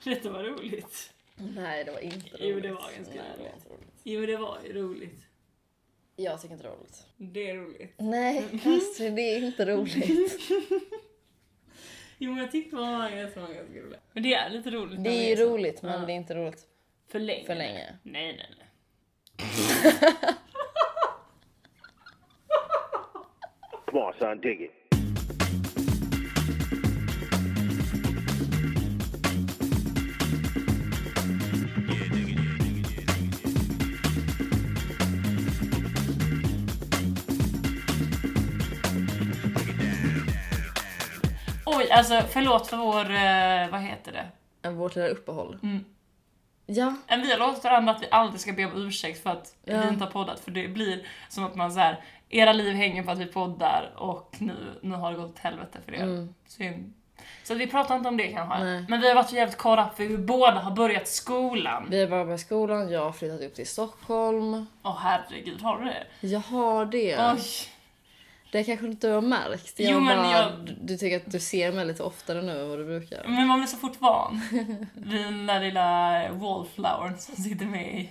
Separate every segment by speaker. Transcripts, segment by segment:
Speaker 1: Detta var roligt.
Speaker 2: Nej, det var inte roligt.
Speaker 1: Jo, det var ganska
Speaker 2: Nej, det var
Speaker 1: roligt.
Speaker 2: inte roligt.
Speaker 1: Jo, det var ju roligt.
Speaker 2: Jag tycker inte det är roligt.
Speaker 1: Det är roligt.
Speaker 2: Nej, Astrid, det är inte roligt.
Speaker 1: Jo, men jag tyckte det var ganska, ganska roligt. Men det är lite roligt.
Speaker 2: Det är ju roligt, men
Speaker 1: Ja.
Speaker 2: det är inte roligt.
Speaker 1: För länge.
Speaker 2: för länge.
Speaker 1: Nej, nej, nej.
Speaker 3: Come on, son, dig it.
Speaker 1: Alltså förlåt för vår, eh, vad heter det?
Speaker 2: Än Vårt lilla uppehåll.
Speaker 1: Mm.
Speaker 2: Ja,
Speaker 1: Men vi har lovat varandra att vi aldrig ska be om ursäkt för att
Speaker 2: Ja.
Speaker 1: vi inte har poddat, för det blir som att man så här, era liv hänger på att vi poddar och nu, nu har det gått åt helvete för er.
Speaker 2: Mm.
Speaker 1: Synd. Så vi pratar inte om det kanske.
Speaker 2: Nej.
Speaker 1: Men vi har varit jävligt caught up för vi båda har börjat skolan.
Speaker 2: vi har börjat skolan, jag har flyttat upp till Stockholm.
Speaker 1: Åh herregud, har du det?
Speaker 2: Jag har det.
Speaker 1: Oj.
Speaker 2: Det kanske inte du har märkt. Jag
Speaker 1: Jo, men
Speaker 2: bara,
Speaker 1: jag-
Speaker 2: du- tycker att du ser mig lite oftare nu än vad du brukar.
Speaker 1: Men man blir så fort van. Den där lilla wallflowern som sitter med i...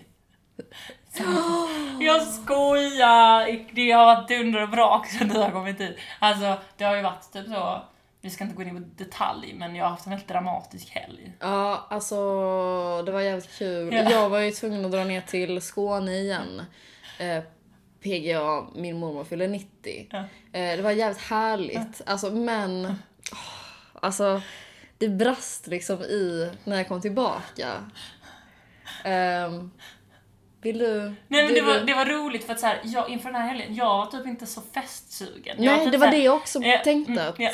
Speaker 1: Jag skojar! Det har varit dunder och brak sen du har kommit hit. Alltså, det har ju varit typ så... Vi ska inte gå in på detalj, men jag har haft en väldigt dramatisk helg.
Speaker 2: Ja, alltså det var jävligt kul.
Speaker 1: Ja.
Speaker 2: Jag var ju tvungen att dra ner till Skåne igen. Eh, PGA, min mormor fyller 90.
Speaker 1: Ja.
Speaker 2: Eh, det var jävligt härligt. Alltså men... åh, alltså det brast liksom i när jag kom tillbaka. Ehm, vill du...
Speaker 1: Nej men det var, det var roligt för att så här, jag, inför den här helgen, jag var typ inte så festsugen. Jag
Speaker 2: Nej,
Speaker 1: typ
Speaker 2: det
Speaker 1: så
Speaker 2: var
Speaker 1: här-
Speaker 2: det jag också
Speaker 1: Eh,
Speaker 2: tänkte.
Speaker 1: mm,
Speaker 2: Att
Speaker 1: ja.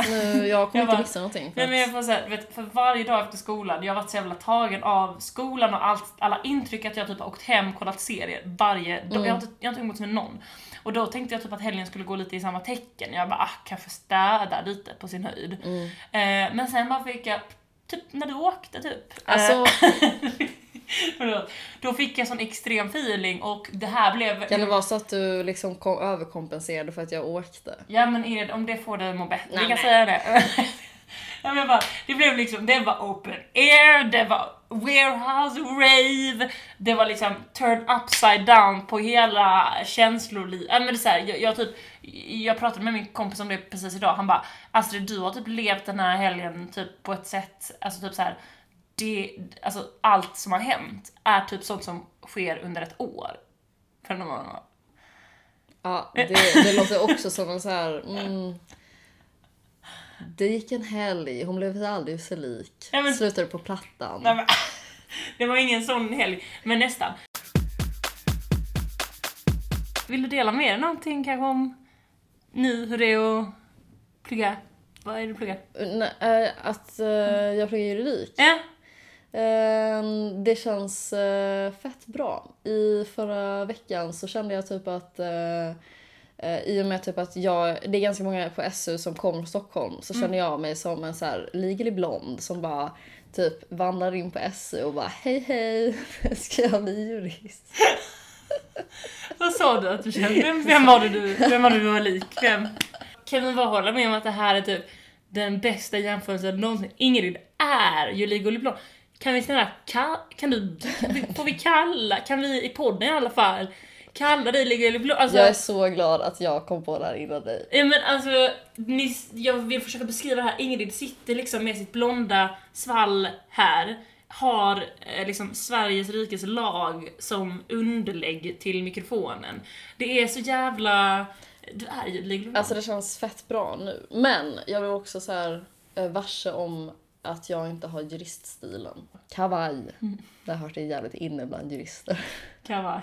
Speaker 2: jag kommer
Speaker 1: Jag
Speaker 2: inte missa någonting. För
Speaker 1: Nej men jag får säga, vet, för varje dag efter skolan, jag har varit så jävla tagen av skolan och allt, alla intryck att jag typ har åkt hem, kollat serier varje dag.
Speaker 2: Mm.
Speaker 1: Jag har inte, jag har inte umgåtts med någon. Och då tänkte jag typ att helgen skulle gå lite i samma tecken. Jag bara, ah, kanske städa lite på sin höjd.
Speaker 2: Mm.
Speaker 1: Eh, men sen bara fick jag, typ när du åkte typ.
Speaker 2: alltså,
Speaker 1: Eh. då fick jag sån extrem feeling och det här blev...
Speaker 2: kan det vara så att du liksom kom, överkompenserade för att jag åkte?
Speaker 1: Ja men Ingrid, om det får dig att må bättre.
Speaker 2: Nej,
Speaker 1: vi kan
Speaker 2: men-
Speaker 1: säga det. ja, men bara, det blev liksom, det var open air, det var warehouse rave, det var liksom turn upside down på hela känsloliv. Ja, men det är här, jag, jag, typ, jag pratade med min kompis om det precis idag, han bara Astrid du har typ levt den här helgen typ på ett sätt, alltså typ så här. Det, alltså allt som har hänt är typ sånt som sker under ett år. För någon annan.
Speaker 2: Ja, det, det låter också som en så här... Mm, det gick en helg, hon blev aldrig sig lik.
Speaker 1: Ja, men-
Speaker 2: Slutade på plattan.
Speaker 1: Nej, men, det var ingen sån helg, men nästan. Vill du dela med dig någonting kanske om nu, hur det är att plugga? Vad är det du pluggar?
Speaker 2: Nej, äh, att äh, jag pluggar juridik.
Speaker 1: Ja,
Speaker 2: det känns äh, fett bra. I förra veckan så kände jag typ att äh, äh, i och med typ att jag, det är ganska många på SU som kommer från Stockholm så känner jag mig som en så här legally blond som bara typ vandrar in på SU och bara hej hej, ska jag bli jurist?
Speaker 1: vad sa du att du kände? Vem, vem var det du, vem var det du var lik? Vem? Kan vi bara hålla med om att det här är typ den bästa jämförelsen någonsin? Ingrid är ju legally blond. Kan vi snälla, kan, kan du, får vi kalla, kan vi i podden i alla fall kalla dig legally blond? Alltså,
Speaker 2: Jag är så glad att jag kom på det här innan dig.
Speaker 1: Ja, men alltså, ni, jag vill försöka beskriva det här. Ingrid sitter liksom med sitt blonda svall här. Har eh, liksom Sveriges rikes lag som underlägg till mikrofonen. Det är så jävla... Du är ju
Speaker 2: Alltså det känns fett bra nu. Men jag blev också så här eh, varse om att jag inte har juriststilen. Kavaj. Det har hört är jävligt inne bland jurister.
Speaker 1: kavaj.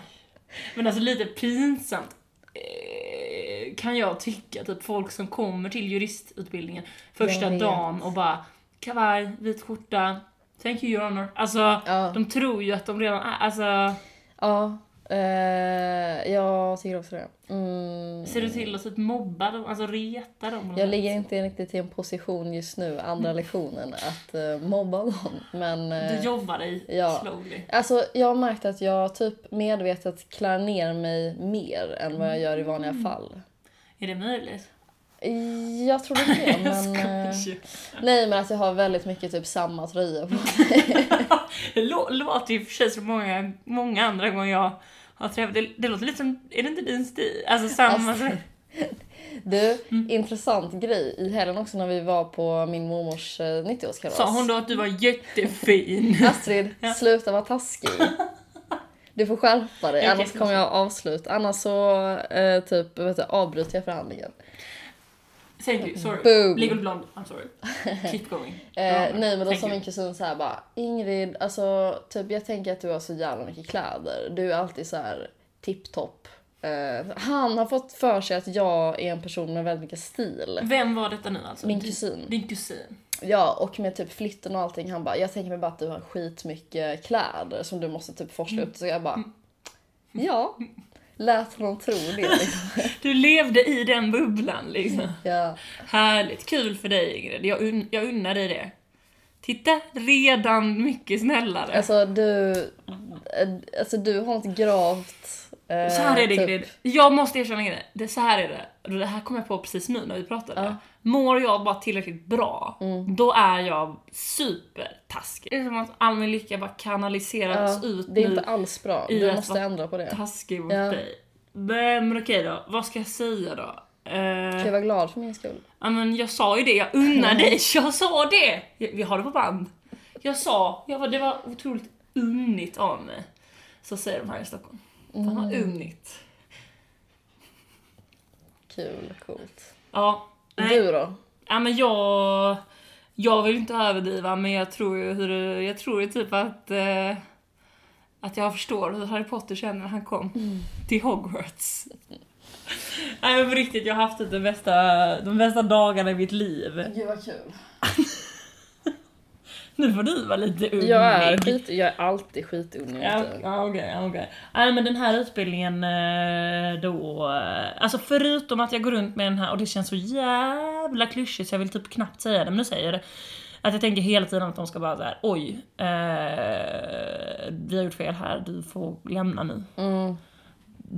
Speaker 1: Men alltså lite pinsamt eh, kan jag tycka. Typ folk som kommer till juristutbildningen första dagen och bara kavaj, vit skjorta, thank you your honor. Alltså
Speaker 2: Ja,
Speaker 1: de tror ju att de redan är, alltså
Speaker 2: ja eh, jag tycker också det. Mm.
Speaker 1: ser du till att typ mobba dem, alltså reta dem?
Speaker 2: Jag ligger inte riktigt i en position just nu, andra lektionen, att eh, mobba någon. Men eh,
Speaker 1: Du jobbar dig
Speaker 2: ja.
Speaker 1: slowly.
Speaker 2: alltså, jag har märkt att jag typ medvetet klär ner mig mer än vad jag gör i vanliga fall.
Speaker 1: Är det möjligt?
Speaker 2: Jag tror inte det, men... eh, nej, men att jag har väldigt mycket typ samma tröja på.
Speaker 1: Det lå- låter ju för sig som många, många andra gånger jag Det, det låter lite som, är det inte din stil? Alltså samma
Speaker 2: Alltså, Du, intressant grej. I helgen också när vi var på min mormors eh, 90-årskalas.
Speaker 1: Sa hon då att du var jättefin?
Speaker 2: Astrid, sluta vara taskig. Du får skärpa dig,
Speaker 1: Okej,
Speaker 2: annars kommer jag avsluta. Annars så eh, typ, vet du, avbryter jag förhandlingen.
Speaker 1: Thank you, sorry.
Speaker 2: Boom.
Speaker 1: Legal blonde, I'm sorry. Keep going.
Speaker 2: Eh,
Speaker 1: Ja,
Speaker 2: nej men då sa min kusin så här bara Ingrid, alltså typ jag tänker att du har så jävla mycket kläder. Du är alltid så här tipptopp. Eh, han har fått för sig att jag är en person med väldigt mycket stil.
Speaker 1: Vem var detta nu alltså?
Speaker 2: Min
Speaker 1: Din-
Speaker 2: kusin.
Speaker 1: Din kusin.
Speaker 2: Ja, och med typ flytten och allting. Han bara, jag tänker mig bara att du har skitmycket kläder som du måste typ forsla upp. Så jag bara, ja. Lät honom tro det liksom.
Speaker 1: Du levde i den bubblan liksom.
Speaker 2: Ja.
Speaker 1: Härligt, kul för dig Ingrid. Jag, un- jag unnar dig det. Titta, redan mycket snällare.
Speaker 2: Alltså du, alltså du har något gravt... eh,
Speaker 1: så här är det
Speaker 2: typ-
Speaker 1: Ingrid. Jag måste erkänna Ingrid. Det, så här är det. Det här kom jag på precis nu när vi pratade.
Speaker 2: Ja. Mm.
Speaker 1: Mår jag bara tillräckligt bra, då är jag supertaskig. Det är som att all min lycka bara kanaliseras
Speaker 2: Ja,
Speaker 1: ut
Speaker 2: det är
Speaker 1: nu.
Speaker 2: inte alls bra. Du måste ändra på det.
Speaker 1: taskig mot
Speaker 2: Ja.
Speaker 1: dig. Men, men okej då, vad ska jag säga då?
Speaker 2: Kan
Speaker 1: Eh,
Speaker 2: jag vara glad för min skull?
Speaker 1: ja, men jag sa ju det, jag unnar dig, jag sa det! Vi har det på band. Jag sa, jag var, det var otroligt unnigt av mig. Så säger de här i Stockholm. Fan vad
Speaker 2: Mm.
Speaker 1: unnigt.
Speaker 2: Kul, coolt.
Speaker 1: Ja. Nej.
Speaker 2: Du då?
Speaker 1: Ja men jag... Jag vill inte överdriva men jag tror ju hur Jag tror ju typ att... Eh, att jag förstår hur Harry Potter känner när han kom till Hogwarts. Nej men på riktigt, jag har haft typ de bästa, de bästa dagarna i mitt liv.
Speaker 2: Gud vad kul.
Speaker 1: Nu får du vara lite unnig.
Speaker 2: Jag är, skit, jag är alltid skitunnig.
Speaker 1: Ja, ja, okej. Nej men den här utbildningen eh, då, eh, alltså förutom att jag går runt med den här och det känns så jävla klyschigt så jag vill typ knappt säga det men nu säger jag det. Att jag tänker hela tiden att de ska bara såhär, oj, eh, vi har gjort fel här, du får lämna nu.
Speaker 2: Mm.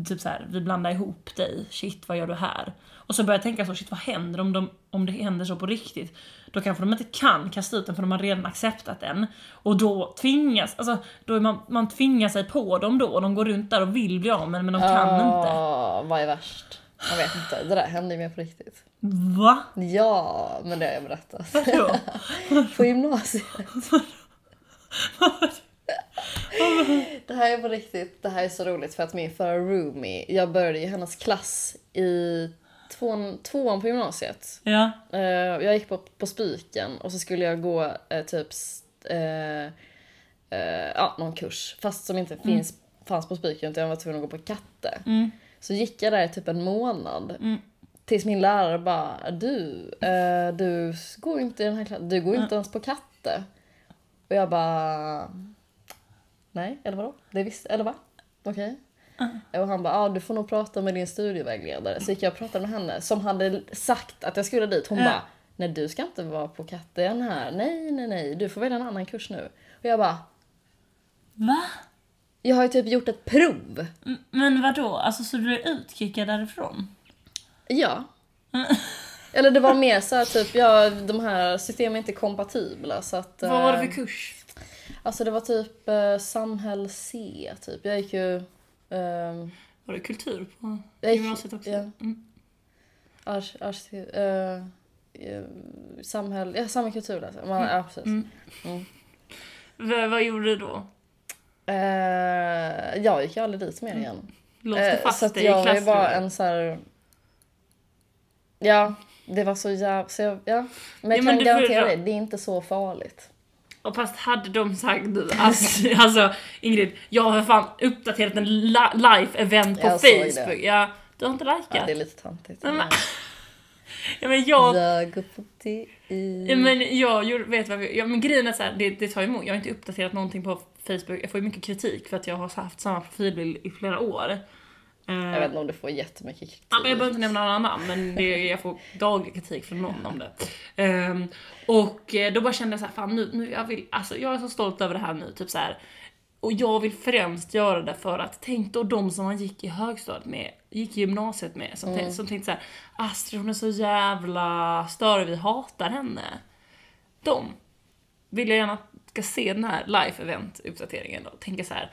Speaker 1: Typ så här, vi blandar ihop dig, shit vad gör du här? Och så börjar jag tänka så, shit vad händer om, de, om det händer så på riktigt? Då kanske de inte kan kasta ut den för de har redan acceptat den. Och då tvingas, alltså då är man, man tvingar sig på dem då och de går runt där och vill bli av med men de kan inte.
Speaker 2: Vad är värst? Jag vet inte, det där hände ju mig på riktigt.
Speaker 1: Va?
Speaker 2: Ja, men det har jag berättat.
Speaker 1: Vadå?
Speaker 2: På gymnasiet. Det här är på riktigt, det här är så roligt för att min förra roomie, jag började i hennes klass i tvåan, tvåan på gymnasiet.
Speaker 1: Ja.
Speaker 2: Eh, jag gick på, på Spiken och så skulle jag gå eh, typ eh, eh, ja, någon kurs. Fast som inte finns, fanns på Spiken utan jag var tvungen att gå på Katte.
Speaker 1: Mm.
Speaker 2: Så gick jag där i typ en månad.
Speaker 1: Mm.
Speaker 2: Tills min lärare bara, du, eh, du går inte i den här klassen, du går inte ens på Katte. Och jag bara, nej, eller vadå? Det visste, eller va? Okej. Och han bara, ah, du får nog prata med din studievägledare. Så gick jag och pratade med henne som hade sagt att jag skulle dit. Hon
Speaker 1: Ja.
Speaker 2: bara, nej du ska inte vara på katten här. Nej, nej, nej, du får välja en annan kurs nu. Och jag bara,
Speaker 1: Va?
Speaker 2: jag har ju typ gjort ett prov.
Speaker 1: M- Men vadå? Alltså så du är utkickad därifrån?
Speaker 2: Ja. Eller det var mer så här typ, ja de här systemen är inte kompatibla så att...
Speaker 1: Vad var det
Speaker 2: eh,
Speaker 1: för kurs?
Speaker 2: Alltså det var typ eh, samhäll C typ. Jag gick ju... ehm,
Speaker 1: Var det kultur på gymnasiet också?
Speaker 2: Ja,
Speaker 1: Mm.
Speaker 2: ars, ars, eh, samhäll, ja samhällskultur alltså. Man, Ja precis.
Speaker 1: Mm.
Speaker 2: Mm.
Speaker 1: V- vad gjorde du då?
Speaker 2: Eh, jag gick aldrig dit mer igen.
Speaker 1: Låste
Speaker 2: Eh,
Speaker 1: fast
Speaker 2: så att
Speaker 1: dig i
Speaker 2: jag var bara
Speaker 1: klassrummet?
Speaker 2: en så här. Ja, det var så jävla... Ja. Men jag
Speaker 1: Ja, men
Speaker 2: kan
Speaker 1: du
Speaker 2: garantera dig, det är inte så farligt.
Speaker 1: Och fast hade de sagt alltså, alltså Ingrid, jag har fan uppdaterat en li- live-event på
Speaker 2: Jag.
Speaker 1: Facebook. Ja, du har inte likat?
Speaker 2: Ja, det är lite töntigt.
Speaker 1: Men- Ja, men jag,
Speaker 2: Jag går på det
Speaker 1: ja, men jag gjorde, vet vad vi, ja, men grejen är så här, det, det tar emot. Jag har inte uppdaterat någonting på Facebook. Jag får ju mycket kritik för att jag har haft samma profilbild i flera år.
Speaker 2: Jag vet inte om du får jättemycket kritik.
Speaker 1: Ja, men jag behöver inte nämna några namn, men det, jag får daglig kritik från någon om det. Ehm, och eh, då bara kände jag så här, fan nu, nu jag vill, alltså jag är så stolt över det här nu, typ så här. Och jag vill främst göra det för att tänk då de som man gick i högstadiet med, gick i gymnasiet med, som, tänkte, som tänkte såhär Astrid hon är så jävla störig, vi hatar henne. De vill jag gärna ska se den här live event uppdateringen och tänka så här.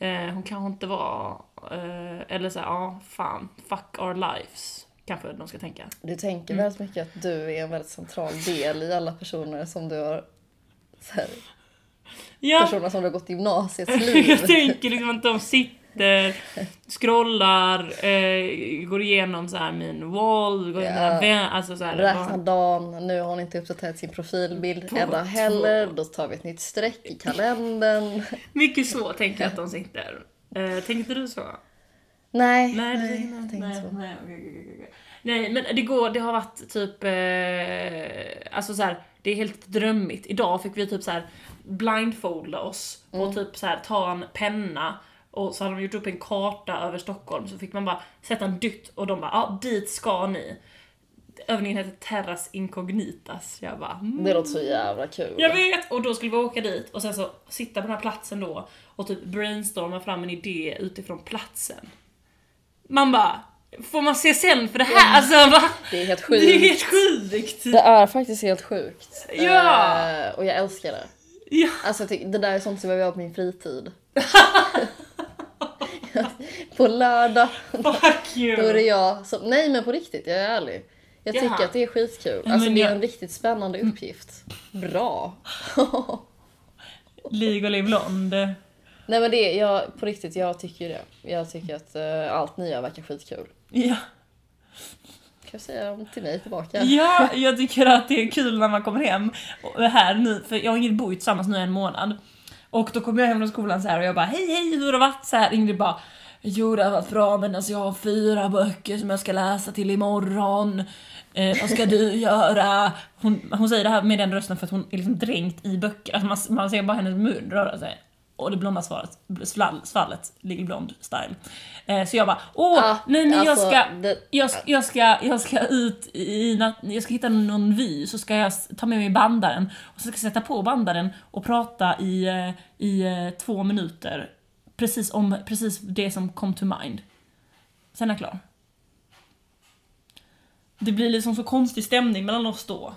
Speaker 1: Eh, hon kanske inte var, eh, eller såhär, ja ah, fan, fuck our lives. Kanske de ska tänka.
Speaker 2: Du tänker
Speaker 1: Mm.
Speaker 2: väldigt mycket att du är en väldigt central del i alla personer som du har så här,
Speaker 1: Ja,
Speaker 2: personer som du har gått gymnasiets
Speaker 1: jag
Speaker 2: liv.
Speaker 1: tänker liksom att de sitter, scrollar, eh, går igenom så här min wall, går
Speaker 2: Ja.
Speaker 1: vän, alltså så här,
Speaker 2: Räknar dagen, nu har hon inte uppdaterat sin profilbild
Speaker 1: två.
Speaker 2: heller. Då tar vi ett nytt streck i kalendern.
Speaker 1: Mycket så tänker jag att de sitter. Eh, tänkte du så?
Speaker 2: Nej,
Speaker 1: Nej,
Speaker 2: nej, jag tänkte
Speaker 1: nej,
Speaker 2: så.
Speaker 1: nej, okej, okej, okej. nej, men det går, det har varit typ, eh, alltså så här, det är helt drömmigt. Idag fick vi typ så här blindfolda oss
Speaker 2: Mm.
Speaker 1: och typ så här ta en penna och så hade de gjort upp en karta över Stockholm så fick man bara sätta en dytt och de bara ja dit ska ni. Övningen heter Terras Incognitas. Jag bara mm.
Speaker 2: Det låter så jävla kul.
Speaker 1: Jag vet! Och då skulle vi åka dit och sen så sitta på den här platsen då och typ brainstorma fram en idé utifrån platsen. Man bara, får man se sen för det här? Alltså va?
Speaker 2: Det är helt
Speaker 1: Det är
Speaker 2: sjukt.
Speaker 1: helt sjukt!
Speaker 2: Det är faktiskt helt sjukt.
Speaker 1: Ja.
Speaker 2: Eh, och jag älskar det.
Speaker 1: Ja.
Speaker 2: Alltså tycker- det där är sånt som jag vill göra på min fritid. på lördag,
Speaker 1: Fuck you!
Speaker 2: då är det jag som... Nej men på riktigt, jag är ärlig. Jag
Speaker 1: Jaha.
Speaker 2: tycker att det är skitkul.
Speaker 1: Ja,
Speaker 2: Alltså
Speaker 1: men
Speaker 2: det är
Speaker 1: jag-
Speaker 2: en riktigt spännande uppgift. Bra.
Speaker 1: Legally blonde.
Speaker 2: Nej men det, jag, på riktigt, jag tycker det. Jag tycker att eh, allt ni gör verkar skitkul.
Speaker 1: Ja.
Speaker 2: Kan jag säga dem till mig tillbaka?
Speaker 1: ja, jag tycker att det är kul när man kommer hem och här nu, för jag och Ingrid bor ju tillsammans nu en månad. Och då kommer jag hem från skolan så här och jag bara hej hej hur har det varit? Så här, Ingrid bara Jo det har varit bra men alltså jag har fyra böcker som jag ska läsa till imorgon. Eh, vad ska du göra? Hon, hon säger det här med den rösten för att hon är liksom dränkt i böcker. Alltså man, man ser bara hennes mun röra sig. Och det blonda svaret, svall, svallet ligger blond style. Eh, så jag bara åh
Speaker 2: Ah,
Speaker 1: nej men jag
Speaker 2: alltså,
Speaker 1: ska
Speaker 2: det-
Speaker 1: jag, ska- jag, ska, jag ska ut i jag ska hitta någon vy, så ska jag ta med mig bandaren och så ska jag sätta på bandaren och prata i, eh, i eh, två minuter precis om precis det som kom to mind. Sen är jag klar. Det blir liksom så konstig stämning mellan oss då.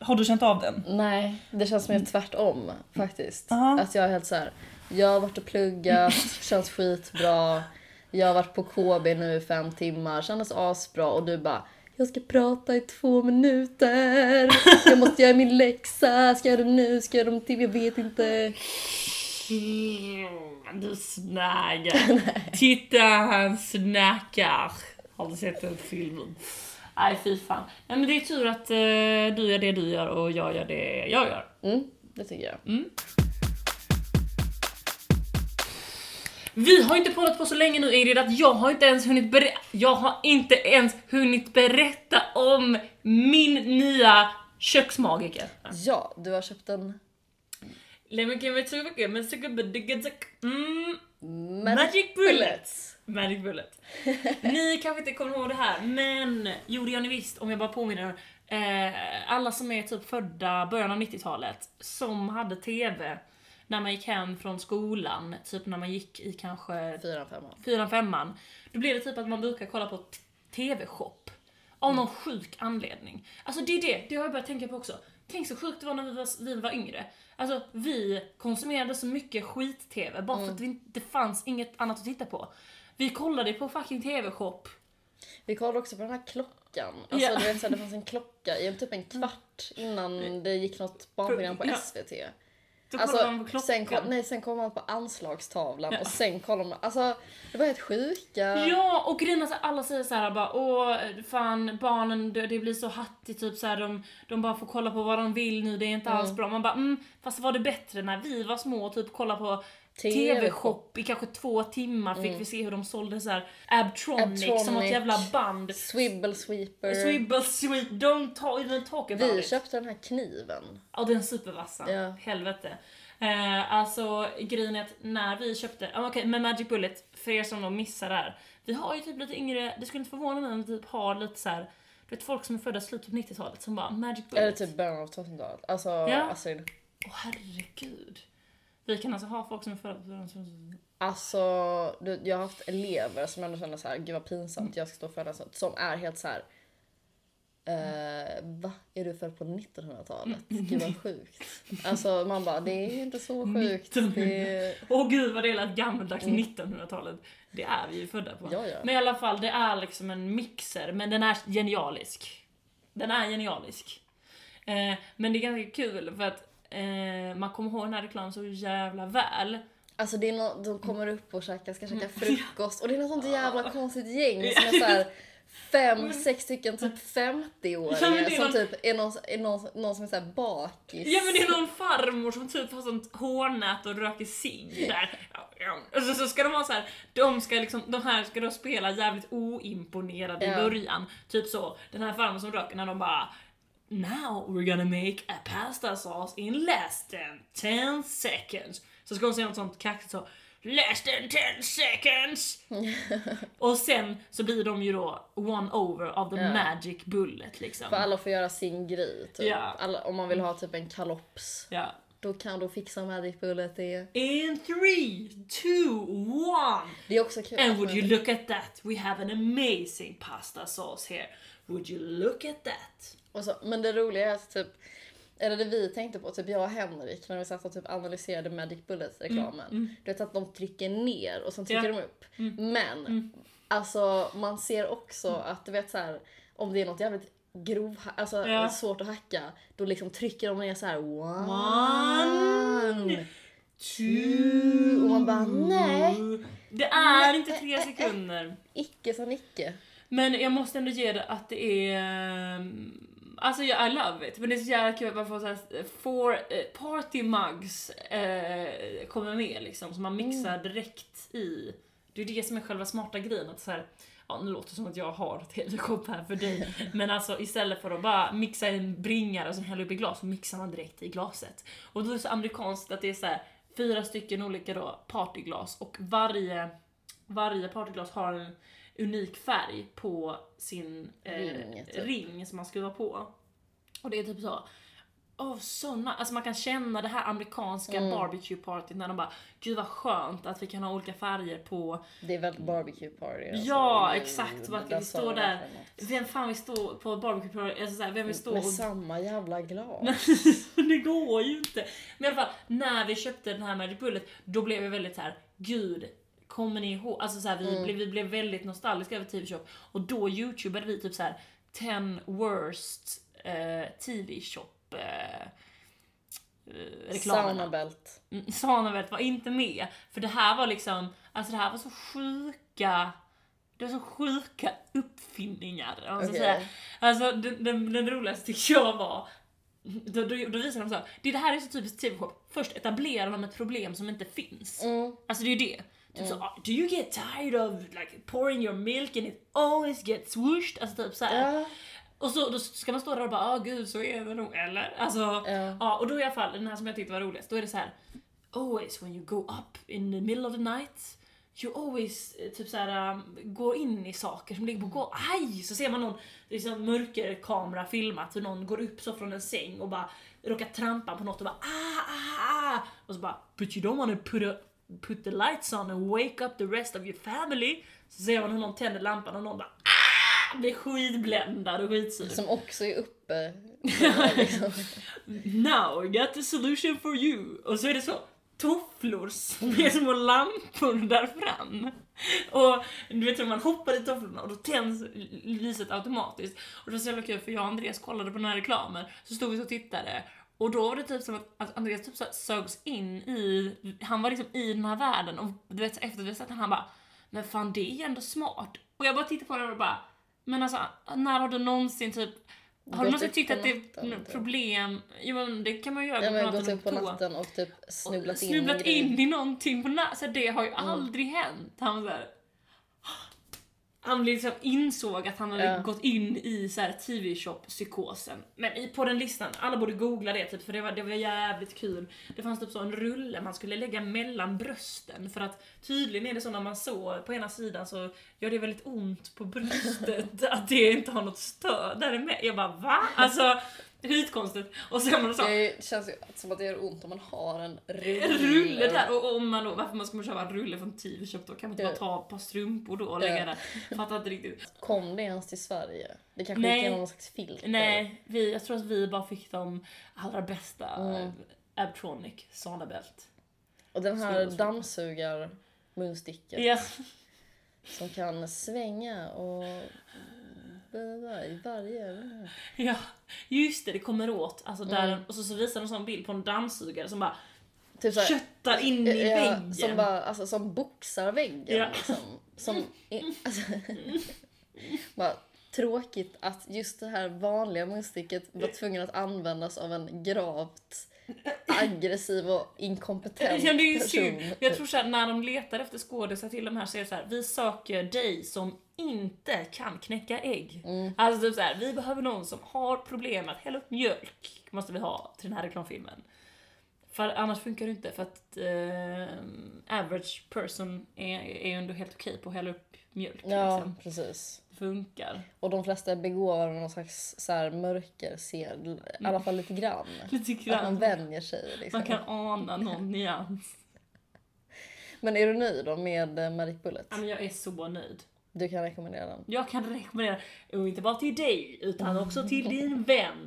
Speaker 1: Har du känt av den?
Speaker 2: Nej, det känns mer tvärtom faktiskt.
Speaker 1: Ja.
Speaker 2: Att jag är helt så här. jag har varit och pluggat, känns skitbra. Jag har varit på KB nu i fem timmar, kändes asbra och du bara jag ska prata i två minuter. Jag måste göra min läxa. Ska jag göra det nu? Ska jag göra det till? Jag vet inte.
Speaker 1: Mm, du snaggar. Titta han snackar. Har du sett den filmen? Nej fy fan. Nej men det är tur att eh, du gör det du gör och jag gör det jag gör.
Speaker 2: Mm, det tycker jag.
Speaker 1: Vi har inte poddat på så länge nu Ingrid att jag har inte ens hunnit berätta, jag har inte ens hunnit berätta om min nya köksmagiker.
Speaker 2: Ja, du har köpt en
Speaker 1: Lemon give it to me, men good, mm,
Speaker 2: Magic,
Speaker 1: Magic Bullets. Magic Bullet. Ni kanske inte kommer ihåg det här, men jo det gör ni visst om jag bara påminner. Eh, alla som är typ födda början av 90-talet som hade TV när man gick hem från skolan, typ när man gick i kanske
Speaker 2: fyra femman.
Speaker 1: fyran, femman. Då blev det typ att man brukar kolla på TV-shop. Av någon sjuk anledning. Alltså det är det, det har jag börjat tänka på också. Tänk så sjukt det var när vi var, vi var yngre. Alltså vi konsumerade så mycket skit-TV bara för att vi, det fanns inget annat att titta på. Vi kollade på fucking TV-shop.
Speaker 2: Vi kollade också på den här klockan. Alltså,
Speaker 1: Ja.
Speaker 2: du vet, så här, det fanns en klocka i typ en kvart innan det gick något barnprogram på
Speaker 1: Ja.
Speaker 2: SVT.
Speaker 1: Då
Speaker 2: Alltså,
Speaker 1: kollade man på klockan.
Speaker 2: sen, kom, nej, sen kom man på anslagstavlan och sen kollade man. Alltså, det var helt sjuka.
Speaker 1: Ja, och grejen är så här, alla säger så här bara åh fan barnen det, det blir så hattigt typ så här, de, de bara får kolla på vad de vill nu, det är inte alls bra. Man bara mm, fast var det bättre när vi var små och typ kolla på TV-shop i kanske två timmar fick vi se hur de sålde så här Abtronic, som
Speaker 2: Abtronic.
Speaker 1: ett jävla band.
Speaker 2: Swibble sweeper.
Speaker 1: Swibble sweet, don't talk, even talk about
Speaker 2: Vi
Speaker 1: it.
Speaker 2: köpte den här kniven.
Speaker 1: Ja den supervassa,
Speaker 2: Ja.
Speaker 1: helvete. Eh, alltså grejen är att när vi köpte, ah, okej med Magic Bullet, för er som då missar det här. Vi har ju typ lite yngre, det skulle inte förvåna mig om vi typ har lite så här. Du vet folk som är födda i slutet på 90-talet som bara Magic
Speaker 2: Eller
Speaker 1: Bullet.
Speaker 2: typ början av 2000-talet. Alltså
Speaker 1: Ja.
Speaker 2: Astrid.
Speaker 1: Åh herregud. Vi kan alltså ha folk som är födda
Speaker 2: Alltså, du, jag har haft elever som ändå känner så här, gud vad pinsamt jag ska stå för det sånt. Som är helt så här. Eh, va? Är du född på 1900-talet? Gud vad sjukt. Alltså man bara, det är inte så sjukt. Det är,
Speaker 1: Åh gud vad det lät gammaldags 1900-talet. Det är vi ju födda på.
Speaker 2: Mm. Ja, ja.
Speaker 1: Men i alla fall, det är liksom en mixer, men den är genialisk. Den är genialisk. Eh, men det är ganska kul för att eh, man kommer ihåg den här reklamen så jävla väl.
Speaker 2: alltså det är nå de kommer upp och käkar, ska käka frukost och det är något sånt jävla konstigt gäng som är så här fem, sex stycken typ 50-åringar
Speaker 1: Ja, är
Speaker 2: som
Speaker 1: någon-
Speaker 2: typ är någon, är någon, någon som är såhär bakis.
Speaker 1: Ja men det är någon farmor som typ har sånt hårnät och röker cigg där. Och så, så ska de ha så här, de ska liksom, de här ska då spela jävligt oimponerade i
Speaker 2: Ja.
Speaker 1: början. Typ så, den här farmor som röker när de bara Now we're gonna make a pasta sauce in less than 10 seconds. Så ska hon säga något sånt kaxigt så Less than 10 seconds! och sen så blir de ju då one over of the
Speaker 2: Ja.
Speaker 1: magic bullet liksom.
Speaker 2: För alla får göra sin grej typ.
Speaker 1: Ja.
Speaker 2: Alla, om man vill ha typ en kalops,
Speaker 1: Ja.
Speaker 2: då kan du fixa Magic Bullet det.
Speaker 1: In three, two, one!
Speaker 2: Det är också kul.
Speaker 1: And would you look at that? We have an amazing pasta sauce here. Would you look at that?
Speaker 2: Och så, men det roliga är att typ, eller det vi tänkte på, typ jag och Henrik när vi satt och typ analyserade Magic Bullet reklamen. Du vet att de trycker ner och sen trycker
Speaker 1: Mm, Ja. Mm.
Speaker 2: de upp. Men alltså man ser också att du vet så här om det är något jävligt grov, alltså
Speaker 1: Ja.
Speaker 2: svårt att hacka, då liksom trycker de ner så här one,
Speaker 1: One,
Speaker 2: two och man bara nej,
Speaker 1: Det är inte tre sekunder.
Speaker 2: icke som icke.
Speaker 1: Men jag måste ändå ge det att det är... Alltså jag I love it, men det är så jävla kul att man får såhär, four eh, party mugs eh, kommer med liksom, som man mixar direkt i. Det är det som är själva smarta grejen, att så här, ja nu låter det som att jag har ett telekopp här för dig, men alltså istället för att bara mixa en bringare och sen hälla upp i glas, så mixar man direkt i glaset. Och då är det så amerikanskt att det är så här fyra stycken olika då partyglas och varje, varje partyglas har en unik färg på sin eh,
Speaker 2: Ring, typ.
Speaker 1: ring som man skruvar på. Och det är typ så, Åh såna, alltså man kan känna det här amerikanska
Speaker 2: Mm.
Speaker 1: barbecue partyt när de bara Gud vad skönt att vi kan ha olika färger på
Speaker 2: Det är väldigt barbecue party. alltså.
Speaker 1: Ja
Speaker 2: Gud,
Speaker 1: exakt,
Speaker 2: där
Speaker 1: vi
Speaker 2: sa
Speaker 1: står där. Vem fan vill stå på barbecue party, alltså såhär, vem vill stå
Speaker 2: Med
Speaker 1: och
Speaker 2: samma jävla glas.
Speaker 1: det går ju inte. Men i alla fall, när vi köpte den här Magic Bullet, då blev vi väldigt så här: gud, kommer ni ihåg? Alltså så här, vi, blev, vi blev väldigt nostalgiska över TV-shop. Och då youtubade vi typ så här 10 worst eh, TV-shop eh, eh, reklamerna.
Speaker 2: Saunabält.
Speaker 1: Mm, Sanavet var inte med. För det här var liksom, alltså det här var så sjuka, det var så sjuka uppfinningar. ska
Speaker 2: Okej.
Speaker 1: säga. Alltså den, den, den roligaste tycker jag var, då, då, då visade de så här, det, det här är så typiskt TV-shop. Först etablerar de ett problem som inte finns.
Speaker 2: Mm.
Speaker 1: Alltså det är ju det. Typ så, "Ah, do you get tired of like pouring your milk and it always gets swooshed? Alltså typ såhär.
Speaker 2: Ja.
Speaker 1: Och så då ska man stå där och bara ah gud så är det nog eller? Alltså,
Speaker 2: Ja.
Speaker 1: ja. och då i alla fall den här som jag tyckte var roligast, då är det så här. Always when you go up in the middle of the night You always eh, typ såhär um, går in i saker som ligger på golvet. Aj! Så ser man någon liksom, mörkerkamera filmat hur någon går upp så från en säng och bara råkar trampa på något och bara ah, ah, ah. Och så bara But you don't wanna put, a, put the lights on and wake up the rest of your family. Så ser man hur någon tänder lampan och någon bara ah! Blir skitbländad och skitsur.
Speaker 2: Som också är uppe. liksom.
Speaker 1: Now we got the solution for you. Och så är det så tofflor med små lampor där fram. Och du vet hur man hoppar i tofflorna och då tänds lyset automatiskt. Och det var så jävla kul för jag och Andreas kollade på den här reklamen, så stod vi och tittade och då var det typ som att, att Andreas typ så sögs in i, han var liksom i den här världen och du vet efter att vi sett den han bara Men fan det är ju ändå smart. Och jag bara tittade på det och bara Men alltså när har du någonsin typ har du någonsin tyckt att det är
Speaker 2: typ.
Speaker 1: problem? Jo men det kan man ju göra.
Speaker 2: Ja men gått upp på natten och typ snubblat in
Speaker 1: Snubblat
Speaker 2: i grejer.
Speaker 1: in i någonting på natten. Så det har ju aldrig hänt. Han var såhär... Han liksom insåg att han hade
Speaker 2: Ja.
Speaker 1: gått in i så TV-shop-psykosen. Men i, på den listan, alla borde googla det typ, för det var, det var jävligt kul. Det fanns typ så en rulle man skulle lägga mellan brösten för att tydligen är det så när man så på ena sidan så gör det väldigt ont på bröstet att det inte har något stöd där med. Jag bara va? Alltså Skitkonstigt. Och så har man så
Speaker 2: Det känns ju som att det gör ont om man har en rulle.
Speaker 1: en rulle där och och om man då, varför man ska man köpa en rulle från Tyvköp då? Kan man inte bara ta ett par strumpor då och lägga där? Fattar inte riktigt.
Speaker 2: Kom det ens till Sverige? Det kanske
Speaker 1: Nej.
Speaker 2: gick igenom någon slags filter?
Speaker 1: Nej, vi, jag tror att vi bara fick de allra bästa
Speaker 2: Mm.
Speaker 1: Abtronic Sanabelt.
Speaker 2: Och den här dammsugar-munsticket
Speaker 1: Ja.
Speaker 2: som kan svänga och varje...
Speaker 1: ja, just det, det kommer åt. Alltså där,
Speaker 2: Mm.
Speaker 1: Och så, så visar de en sån bild på en dammsugare som bara
Speaker 2: Typ såhär,
Speaker 1: köttar in i
Speaker 2: ja,
Speaker 1: väggen.
Speaker 2: som, bara, alltså, som boxar väggen.
Speaker 1: Ja.
Speaker 2: Liksom. Som, alltså, bara, tråkigt att just det här vanliga munsticket var tvungen att användas av en gravt aggressiv och inkompetent
Speaker 1: Ja, det är ju
Speaker 2: person.
Speaker 1: synd. Jag tror såhär, när de letar efter skådisar till de här så är det såhär, vi söker dig som inte kan knäcka ägg.
Speaker 2: Mm.
Speaker 1: Alltså typ såhär, vi behöver någon som har problem att hälla upp mjölk. Måste vi ha till den här reklamfilmen. För annars funkar det inte för att eh, average person är, är ju ändå helt okej på att hälla upp mjölk.
Speaker 2: Ja,
Speaker 1: Liksom.
Speaker 2: precis.
Speaker 1: Det funkar.
Speaker 2: Och de flesta är begåvade med någon slags så här mörkersed, i alla fall lite grann.
Speaker 1: Lite
Speaker 2: Att man
Speaker 1: grann.
Speaker 2: vänjer sig. Liksom.
Speaker 1: Man kan ana någon nyans.
Speaker 2: Men är du nöjd då med eh, Magic Bullet?
Speaker 1: Ja, men jag är så nöjd.
Speaker 2: Du kan rekommendera den.
Speaker 1: Jag kan rekommendera, och inte bara till dig, utan också till din vän.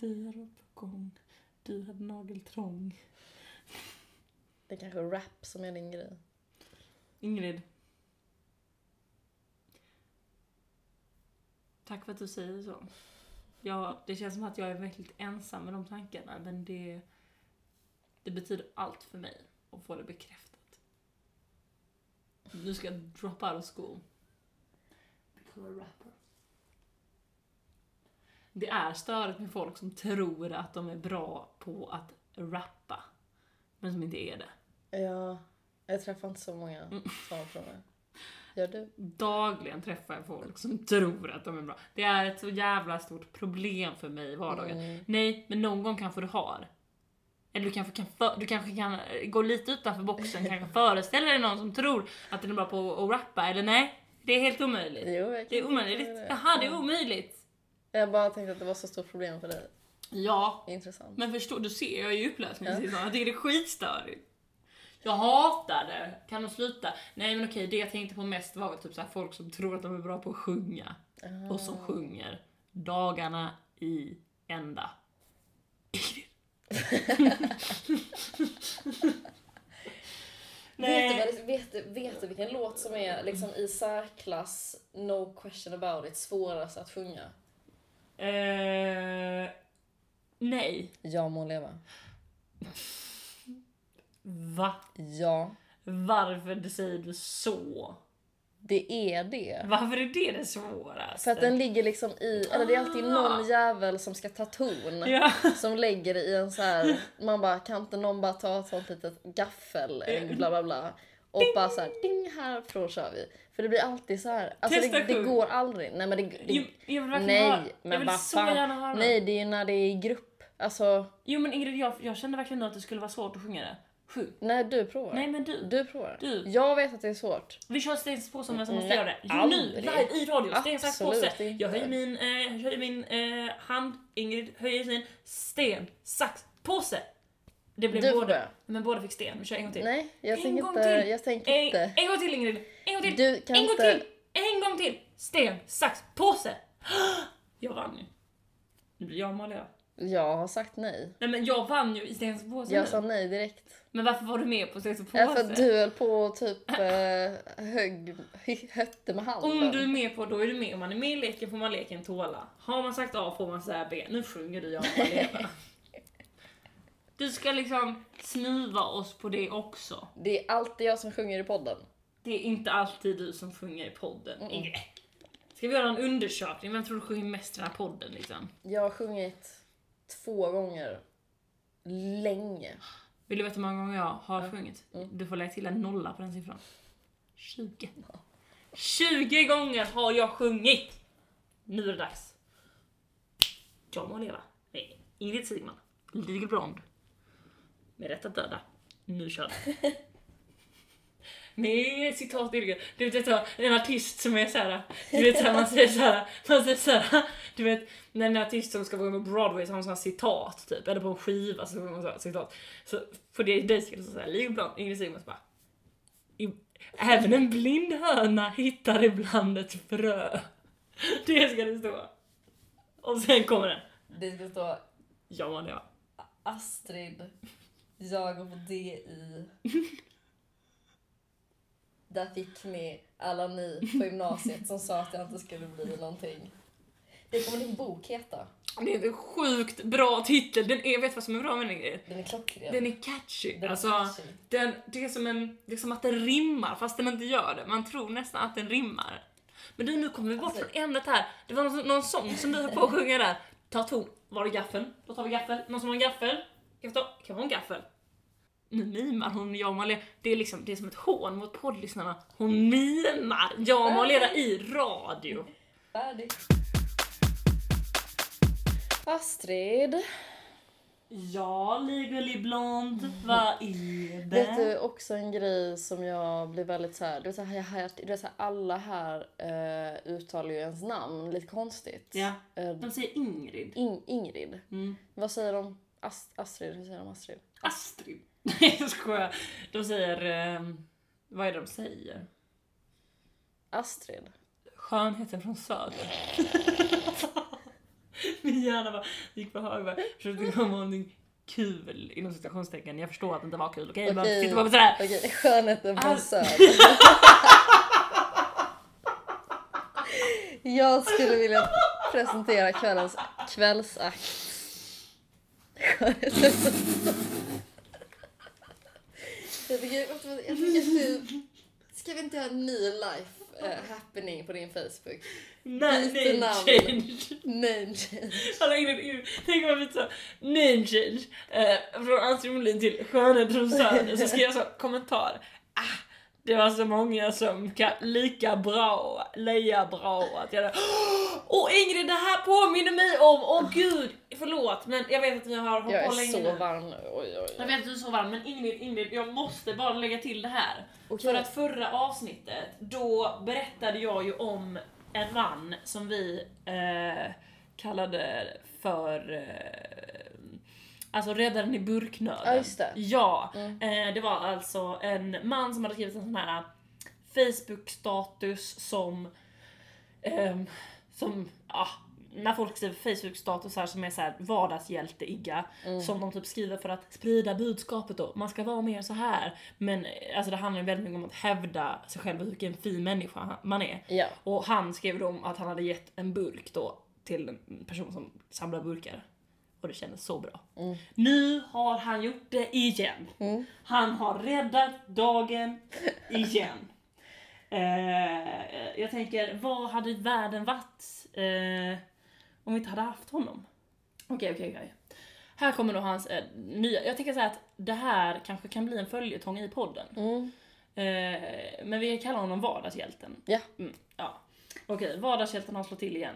Speaker 1: Du är på gång, du hade nageltrång.
Speaker 2: Det är kanske rap som är din grej.
Speaker 1: Ingrid. Tack för att du säger så. Ja, det känns som att jag är väldigt ensam med de tankarna, men det, det betyder allt för mig att få det bekräftat. Du ska drop out of school. Become a rapper. Det är störigt med folk som tror att de är bra på att rappa, men som inte är det.
Speaker 2: Ja, jag träffar inte så många
Speaker 1: Mm.
Speaker 2: sådana personer. Gör du?
Speaker 1: Dagligen träffar jag folk som tror att de är bra. Det är ett så jävla stort problem för mig i vardagen.
Speaker 2: Mm.
Speaker 1: Nej, men någon gång kanske du har. Eller du kanske kan, för, du kanske kan eh, gå lite utanför boxen, kanske föreställa dig någon som tror att den är bra på att rappa, eller nej? Det är helt omöjligt.
Speaker 2: Jo,
Speaker 1: Det är omöjligt.
Speaker 2: det.
Speaker 1: Jaha, det är omöjligt.
Speaker 2: Jag bara tänkte att det var så stort problem för dig.
Speaker 1: Ja,
Speaker 2: Intressant.
Speaker 1: men förstå, du ser, jag ju upplösning
Speaker 2: Ja.
Speaker 1: Jag tycker det är skitstörigt. Jag hatar det. Kan de sluta? Nej men okej, det jag tänkte på mest var väl typ så folk som tror att de är bra på att sjunga. Och som sjunger dagarna i ända.
Speaker 2: Vet, du, vet, du, vet du vilken låt som är liksom i särklass, no question about it, svårast att sjunga?
Speaker 1: Eh, nej.
Speaker 2: Jag må leva.
Speaker 1: Va?
Speaker 2: Ja,
Speaker 1: Varför säger du så?
Speaker 2: det är det.
Speaker 1: Varför är det det svåraste?
Speaker 2: För att den ligger liksom i, eller det är alltid någon jävel som ska ta ton.
Speaker 1: Ja.
Speaker 2: Som lägger det i en så här. man bara kan inte någon bara ta ett sånt litet gaffel, bla bla bla. Och bara så här, ding härifrån kör vi. För det blir alltid så här. Alltså
Speaker 1: Testa
Speaker 2: det, det går aldrig. Nej men det, det
Speaker 1: Jo, jag vill verkligen höra.
Speaker 2: Nej
Speaker 1: Jag
Speaker 2: men
Speaker 1: vill
Speaker 2: vad
Speaker 1: så gärna
Speaker 2: fan.
Speaker 1: höra.
Speaker 2: Nej det är ju när det är i grupp. Alltså,
Speaker 1: Jo men Ingrid, jag, jag kände verkligen att det skulle vara svårt att sjunga det. Sjung.
Speaker 2: nej du provar.
Speaker 1: Nej men du.
Speaker 2: Du provar.
Speaker 1: Du.
Speaker 2: Jag vet att det är svårt.
Speaker 1: Vi kör sten, sax, påse om vem som måste
Speaker 2: Nej,
Speaker 1: göra det. Jo nu,
Speaker 2: aldrig.
Speaker 1: live i radio. Sten, sax,
Speaker 2: Absolut
Speaker 1: påse.
Speaker 2: inte.
Speaker 1: Jag höjer min, eh, jag höjer min eh, hand, Ingrid höjer sin. Sten, sax, påse. Det blev
Speaker 2: Du får
Speaker 1: båda.
Speaker 2: börja.
Speaker 1: Men båda fick sten. Vi kör en gång till.
Speaker 2: Nej, jag
Speaker 1: en
Speaker 2: tänker
Speaker 1: gång
Speaker 2: inte.
Speaker 1: till.
Speaker 2: Jag tänker
Speaker 1: en,
Speaker 2: inte.
Speaker 1: en gång till Ingrid. En gång till.
Speaker 2: Du kan
Speaker 1: en gång
Speaker 2: inte-
Speaker 1: till. En gång till. Sten, sax, påse. Jag vann ju. Nu blir jag Amalia.
Speaker 2: Jag har sagt nej.
Speaker 1: Nej men jag vann ju i sten, sax, påse
Speaker 2: Jag
Speaker 1: nu.
Speaker 2: sa nej direkt.
Speaker 1: Men varför var du med på sten, sax,
Speaker 2: Ja, för
Speaker 1: påse?
Speaker 2: att du höll på och typ eh, högg, hötte med handen.
Speaker 1: Om du är med på, då är du med. Om man är med i leken får man leken tåla. Har man sagt A får man säga B. Nu sjunger du jag får leva. Du ska liksom snuva oss på det också.
Speaker 2: Det är alltid jag som sjunger i podden.
Speaker 1: Det är inte alltid du som sjunger i podden. Ingrid. Ska vi göra en undersökning? Vem tror du sjunger mest i den här podden liksom?
Speaker 2: Jag har sjungit två gånger. Länge.
Speaker 1: Vill du veta hur många gånger jag har sjungit? Du får lägga till en nolla på den siffran. 20. 20 gånger har jag sjungit! Nu är det dags. Jag må leva. Nej, Ingrid Sigman. Legal Blond. Med rätt att döda. Nu kör vi. med citat i ryggen. Du vet så, en artist som är såhär, du vet såhär, man säger såhär, man säger såhär, du vet när en artist som ska vara med på Broadway så har man såhär citat typ, eller på en skiva så har man såhär citat. Så på det dig stå såhär, ligger ibland, Ingrid Sigmund bara "I- Även en blind höna hittar ibland ett frö. Det ska det stå. Och sen kommer den.
Speaker 2: Det ska stå
Speaker 1: Ja man ja.
Speaker 2: Astrid, jag går på DI. Där fick ni alla ni på gymnasiet som sa att jag inte skulle bli någonting. Det kommer din bok heta.
Speaker 1: Det är en sjukt bra titel. Den är, vet du vad som är bra med den grejen?
Speaker 2: Den är klockren.
Speaker 1: Den är catchy.
Speaker 2: Den är
Speaker 1: alltså,
Speaker 2: catchy.
Speaker 1: Den, det, är som en, det är som att den rimmar fast den inte gör det. Man tror nästan att den rimmar. Men du, nu kommer vi bort
Speaker 2: Alltså-
Speaker 1: från ämnet här. Det var någon, någon sång som du höll på att sjunga där. Ta ton. Var det gaffeln? Då tar vi gaffel. Någon som har en gaffel? Kan vi ta? Kan vi ha en gaffel? Nu mimar hon jag och Malena. Det är liksom, det är som ett hån mot poddlyssnarna. Hon mimar jag och Malena i radio.
Speaker 2: Färdig. Astrid,
Speaker 1: Ja, Legally Blond, vad är det?
Speaker 2: vet du också en grej som jag blir väldigt så här, du vet, så här, jag, du vet så här alla här eh, uttalar ju ens namn lite konstigt.
Speaker 1: Ja,
Speaker 2: Eh,
Speaker 1: de säger Ingrid.
Speaker 2: In, Ingrid.
Speaker 1: Mm.
Speaker 2: Vad säger de? Ast, Astrid, hur säger de Astrid?
Speaker 1: Astrid. Nej jag skojar. De säger, ehm, vad är det de säger?
Speaker 2: Astrid.
Speaker 1: Skönheten från söder. Min hjärna bara gick på hög bara försökte komma någonting kul inom citationstecken. Jag förstår att det inte var kul, okej? Okay?
Speaker 2: Okej.
Speaker 1: Bara på sådär.
Speaker 2: Okej, skönheten från
Speaker 1: Ast-
Speaker 2: söder. jag skulle vilja presentera kvällens kvällsakt. Jag tycker, jag tycker att du... Ska vi inte göra en ny life eh, happening på din Facebook?
Speaker 1: Nej,
Speaker 2: Byter
Speaker 1: name change.
Speaker 2: Name change.
Speaker 1: Alla Ingrid, Ingrid, tänk om vi tar name change eh, från Astrid Molin till söder. Så ska jag så kommentar. Det var så många som kan lika bra, lika bra att jag Åh Ingrid, det här påminner mig om, åh gud, förlåt men jag vet att vi har hållit
Speaker 2: Jag
Speaker 1: på
Speaker 2: är
Speaker 1: länge
Speaker 2: så
Speaker 1: nu.
Speaker 2: varm nu. Oj, oj,
Speaker 1: Jag
Speaker 2: oj.
Speaker 1: vet att du är så varm, men Ingrid, Ingrid, jag måste bara lägga till det här.
Speaker 2: Okej.
Speaker 1: För att förra avsnittet, då berättade jag ju om en man som vi eh, kallade för eh, Alltså räddaren i burknöden.
Speaker 2: Ja, just det.
Speaker 1: Ja,
Speaker 2: Mm.
Speaker 1: eh, det var alltså en man som hade skrivit en sån här Facebook-status som ehm, som, ja, när folk skriver Facebook-statusar som är såhär vardagshjälte-igga,
Speaker 2: Mm.
Speaker 1: som de typ skriver för att sprida budskapet då, man ska vara mer så här. Men eh, alltså det handlar ju väldigt mycket om att hävda sig själv och vilken fin människa man är.
Speaker 2: Ja.
Speaker 1: Och han skrev då att han hade gett en burk då till en person som samlar burkar. Och det kändes så bra.
Speaker 2: Mm.
Speaker 1: Nu har han gjort det igen.
Speaker 2: Mm.
Speaker 1: Han har räddat dagen igen. Eh, jag tänker, vad hade världen varit eh, om vi inte hade haft honom? Okej, okej, okej. Här kommer då hans eh, nya... Jag tänker säga att det här kanske kan bli en följetong i podden.
Speaker 2: Mm.
Speaker 1: Eh, men vi kallar honom vardagshjälten.
Speaker 2: Ja.
Speaker 1: Mm, ja. Okej, vardagshjälten har slått till igen.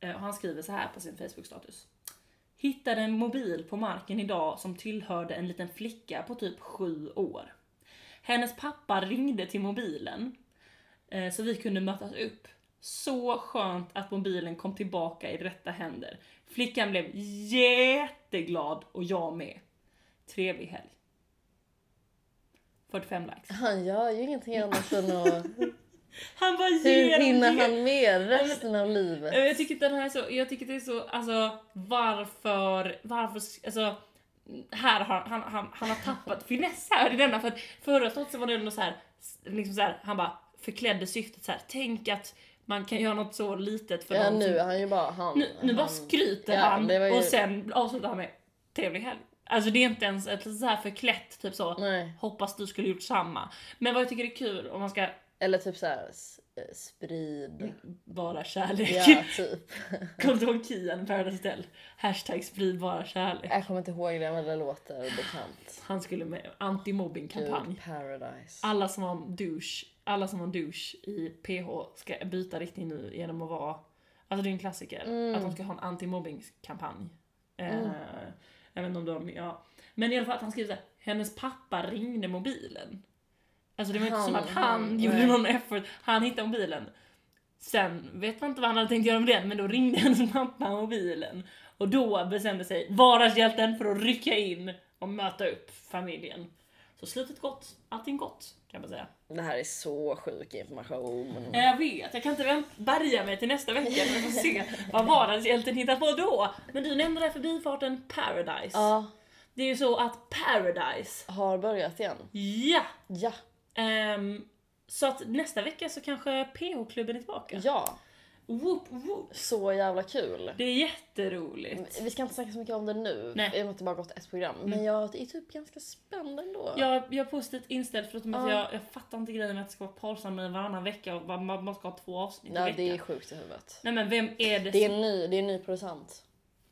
Speaker 1: Eh, och han skriver så här på sin Facebook-status. Hittade en mobil på marken idag som tillhörde en liten flicka på typ sju år. Hennes pappa ringde till mobilen eh, så vi kunde mötas upp. Så skönt att mobilen kom tillbaka i rätta händer. Flickan blev jätteglad och jag med. Trevlig helg. 45 likes.
Speaker 2: Han gör ju ingenting annat än att...
Speaker 1: Han bara
Speaker 2: Hur
Speaker 1: ger
Speaker 2: hinner
Speaker 1: ger.
Speaker 2: han med resten av livet?
Speaker 1: Jag tycker att den här är så, jag tycker det är så, alltså varför, varför, alltså här har han, han, han har tappat finess här i denna för att förra stått så var det ändå så här, liksom så här, han bara förklädde syftet så här. tänk att man kan göra något så litet för
Speaker 2: Ja,
Speaker 1: någon
Speaker 2: nu
Speaker 1: som,
Speaker 2: är han ju bara han.
Speaker 1: nu, nu bara
Speaker 2: han,
Speaker 1: skryter
Speaker 2: Ja,
Speaker 1: han
Speaker 2: ju-
Speaker 1: och sen avslutar han med trevlig helg. Alltså det är inte ens ett så här förklätt typ så,
Speaker 2: Nej.
Speaker 1: hoppas du skulle gjort samma. Men vad jag tycker är kul om man ska
Speaker 2: Eller typ såhär, eh, sprid.
Speaker 1: vara kärlek.
Speaker 2: Ja, typ.
Speaker 1: Kommer du ihåg Kian Paradise Hotel? Hashtag sprid bara kärlek.
Speaker 2: Jag kommer inte ihåg det men det låter bekant.
Speaker 1: Han skulle med anti-mobbing-kampanj.
Speaker 2: Paradise.
Speaker 1: Alla som var en douche, alla som var en douche i PH ska byta riktning nu genom att vara, alltså det är en klassiker,
Speaker 2: Mm.
Speaker 1: att de ska ha en anti-mobbing-kampanj. Eh, jag vet inte om de, ja. Men i alla fall att han skriver såhär, hennes pappa ringde mobilen. Alltså det var inte som att han, gjorde någon effort. Han hittade mobilen. Sen vet man inte vad han hade tänkt göra med den, men då ringde hennes mamma mobilen. Och då bestämde sig varagshjälten för att rycka in och möta upp familjen. Så slutet gott, allting gott kan man säga.
Speaker 2: Det här är så sjuk information.
Speaker 1: Jag vet, jag kan inte vänt- bärga mig till nästa vecka för att se vad vardagshjälten hittar på då. Men du nämnde där förbifarten Paradise.
Speaker 2: Ja,
Speaker 1: Det är ju så att Paradise,
Speaker 2: har börjat igen.
Speaker 1: ja!
Speaker 2: Ja.
Speaker 1: Ehm, så att nästa vecka så kanske PH-klubben är tillbaka.
Speaker 2: Ja,
Speaker 1: Whoop, whoop.
Speaker 2: så jävla kul.
Speaker 1: Det är jätteroligt.
Speaker 2: Vi ska inte snacka så mycket om det nu,
Speaker 1: Nej.
Speaker 2: i och med att det bara gått ett program. Men jag är typ ganska spänd ändå.
Speaker 1: Jag, jag är positivt inställd förutom att
Speaker 2: Ja.
Speaker 1: jag, jag fattar inte grejen med att det ska vara parsamling varannan vecka och man, man ska ha två avsnitt i
Speaker 2: Nej,
Speaker 1: veckan.
Speaker 2: det är sjukt i huvudet.
Speaker 1: Nej men vem är det,
Speaker 2: Det är
Speaker 1: som...
Speaker 2: ny, det är en ny producent.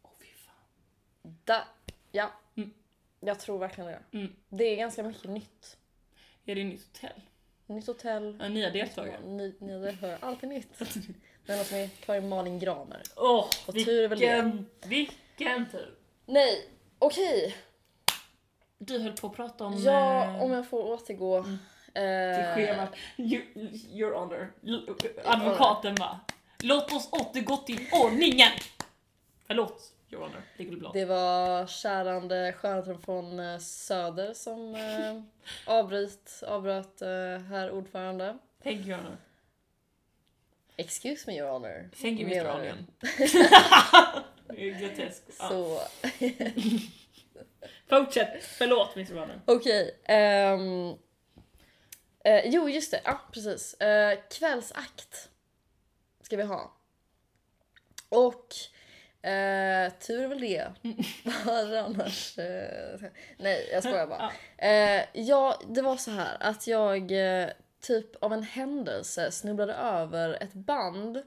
Speaker 1: Åh, fy fan.
Speaker 2: Da, ja.
Speaker 1: Mm.
Speaker 2: Jag tror verkligen det.
Speaker 1: Mm.
Speaker 2: Det är ganska mycket nytt.
Speaker 1: Är det nytt hotell?
Speaker 2: Nytt hotell.
Speaker 1: Ja, nya deltagare.
Speaker 2: Ny, nya deltagare. Alltid nytt. Det enda som är kvar är Malin Gramer.
Speaker 1: Åh,
Speaker 2: Och tur är väl det.
Speaker 1: vilken, vilken tur.
Speaker 2: Nej, okej.
Speaker 1: Du höll på att prata om...
Speaker 2: Ja,
Speaker 1: eh,
Speaker 2: om jag får återgå.
Speaker 1: till
Speaker 2: Eh,
Speaker 1: schemat. You- Your honor. L- Advokaten va? Låt oss återgå till ordningen! Förlåt, your honor. Ligger du blad?
Speaker 2: det var kärande skönheten från eh, Söder som eh, avbryt, avbröt eh, herr ordförande.
Speaker 1: Thank you, honor.
Speaker 2: Excuse me your honor.
Speaker 1: Thank you, Mr. Onion. Det är groteskt.
Speaker 2: Så
Speaker 1: Fortsätt. Förlåt, Mr. Onion.
Speaker 2: okej. ehm, eh, jo just det, ja precis. Eh, kvällsakt ska vi ha. Och eh, tur är väl det. Vad annars? Eh, nej jag skojar bara. Eh, ja, det var så här att jag eh, typ av en händelse snubblade över ett band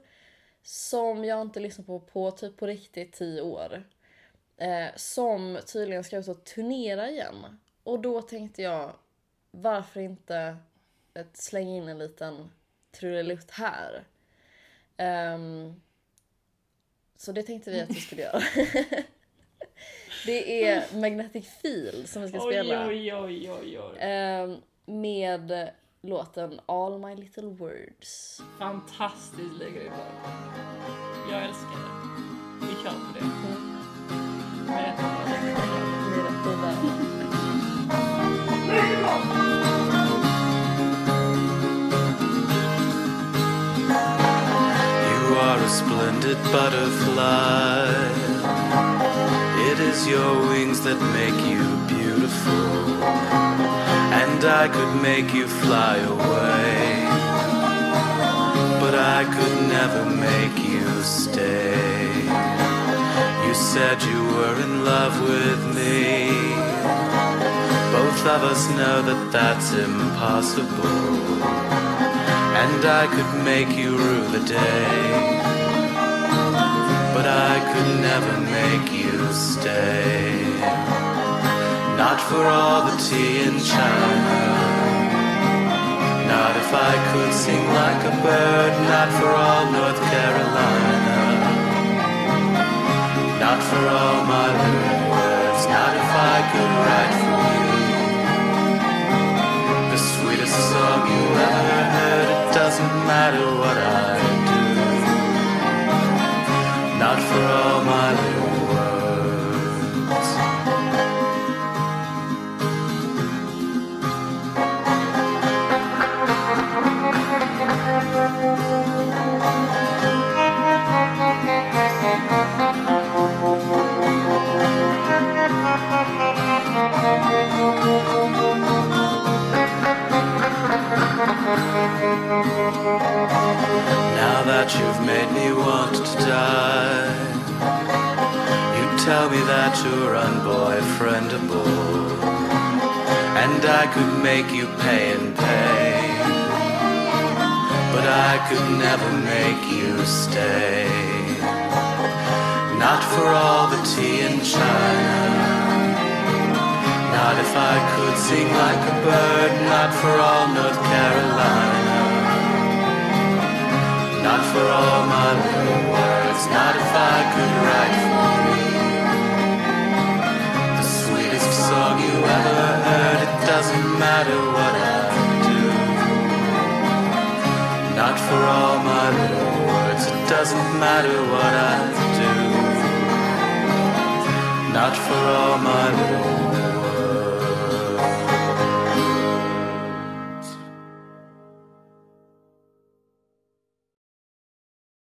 Speaker 2: som jag inte lyssnat på på typ på riktigt tio år. Eh, som tydligen ska ut och turnera igen. Och då tänkte jag, varför inte ett, slänga in en liten trudelutt här? Ehm, så det tänkte vi att vi skulle göra. det är Magnetic Field som vi ska spela.
Speaker 1: Oj, oj, oj, oj.
Speaker 2: Ehm, med låten All My Little Words.
Speaker 1: Fantastiskt på. Jag älskar det. Vi kör på det. Berätta
Speaker 4: splendid butterfly. It is your wings that make you beautiful. And I could make you fly away. But I could never make you stay. You said you were in love with me. Both of us know that that's impossible and I could make you rue the day. But I could never make you stay. Not for all the tea in China. Not if I could sing like a bird. Not for all North Carolina. Not for all my little words. Not if I could write for you. The sweetest song you ever heard. It doesn't matter what I do. That you're unboyfriendable, and I could make you pay and pay, but I could never make you stay. Not for all the tea in China. Not if I could sing like a bird, not for all North Carolina. Not for all my little words, not if I could write Song you ever heard. It doesn't matter what I do. Not for all my little words. It doesn't matter what I do. Not for all my little words.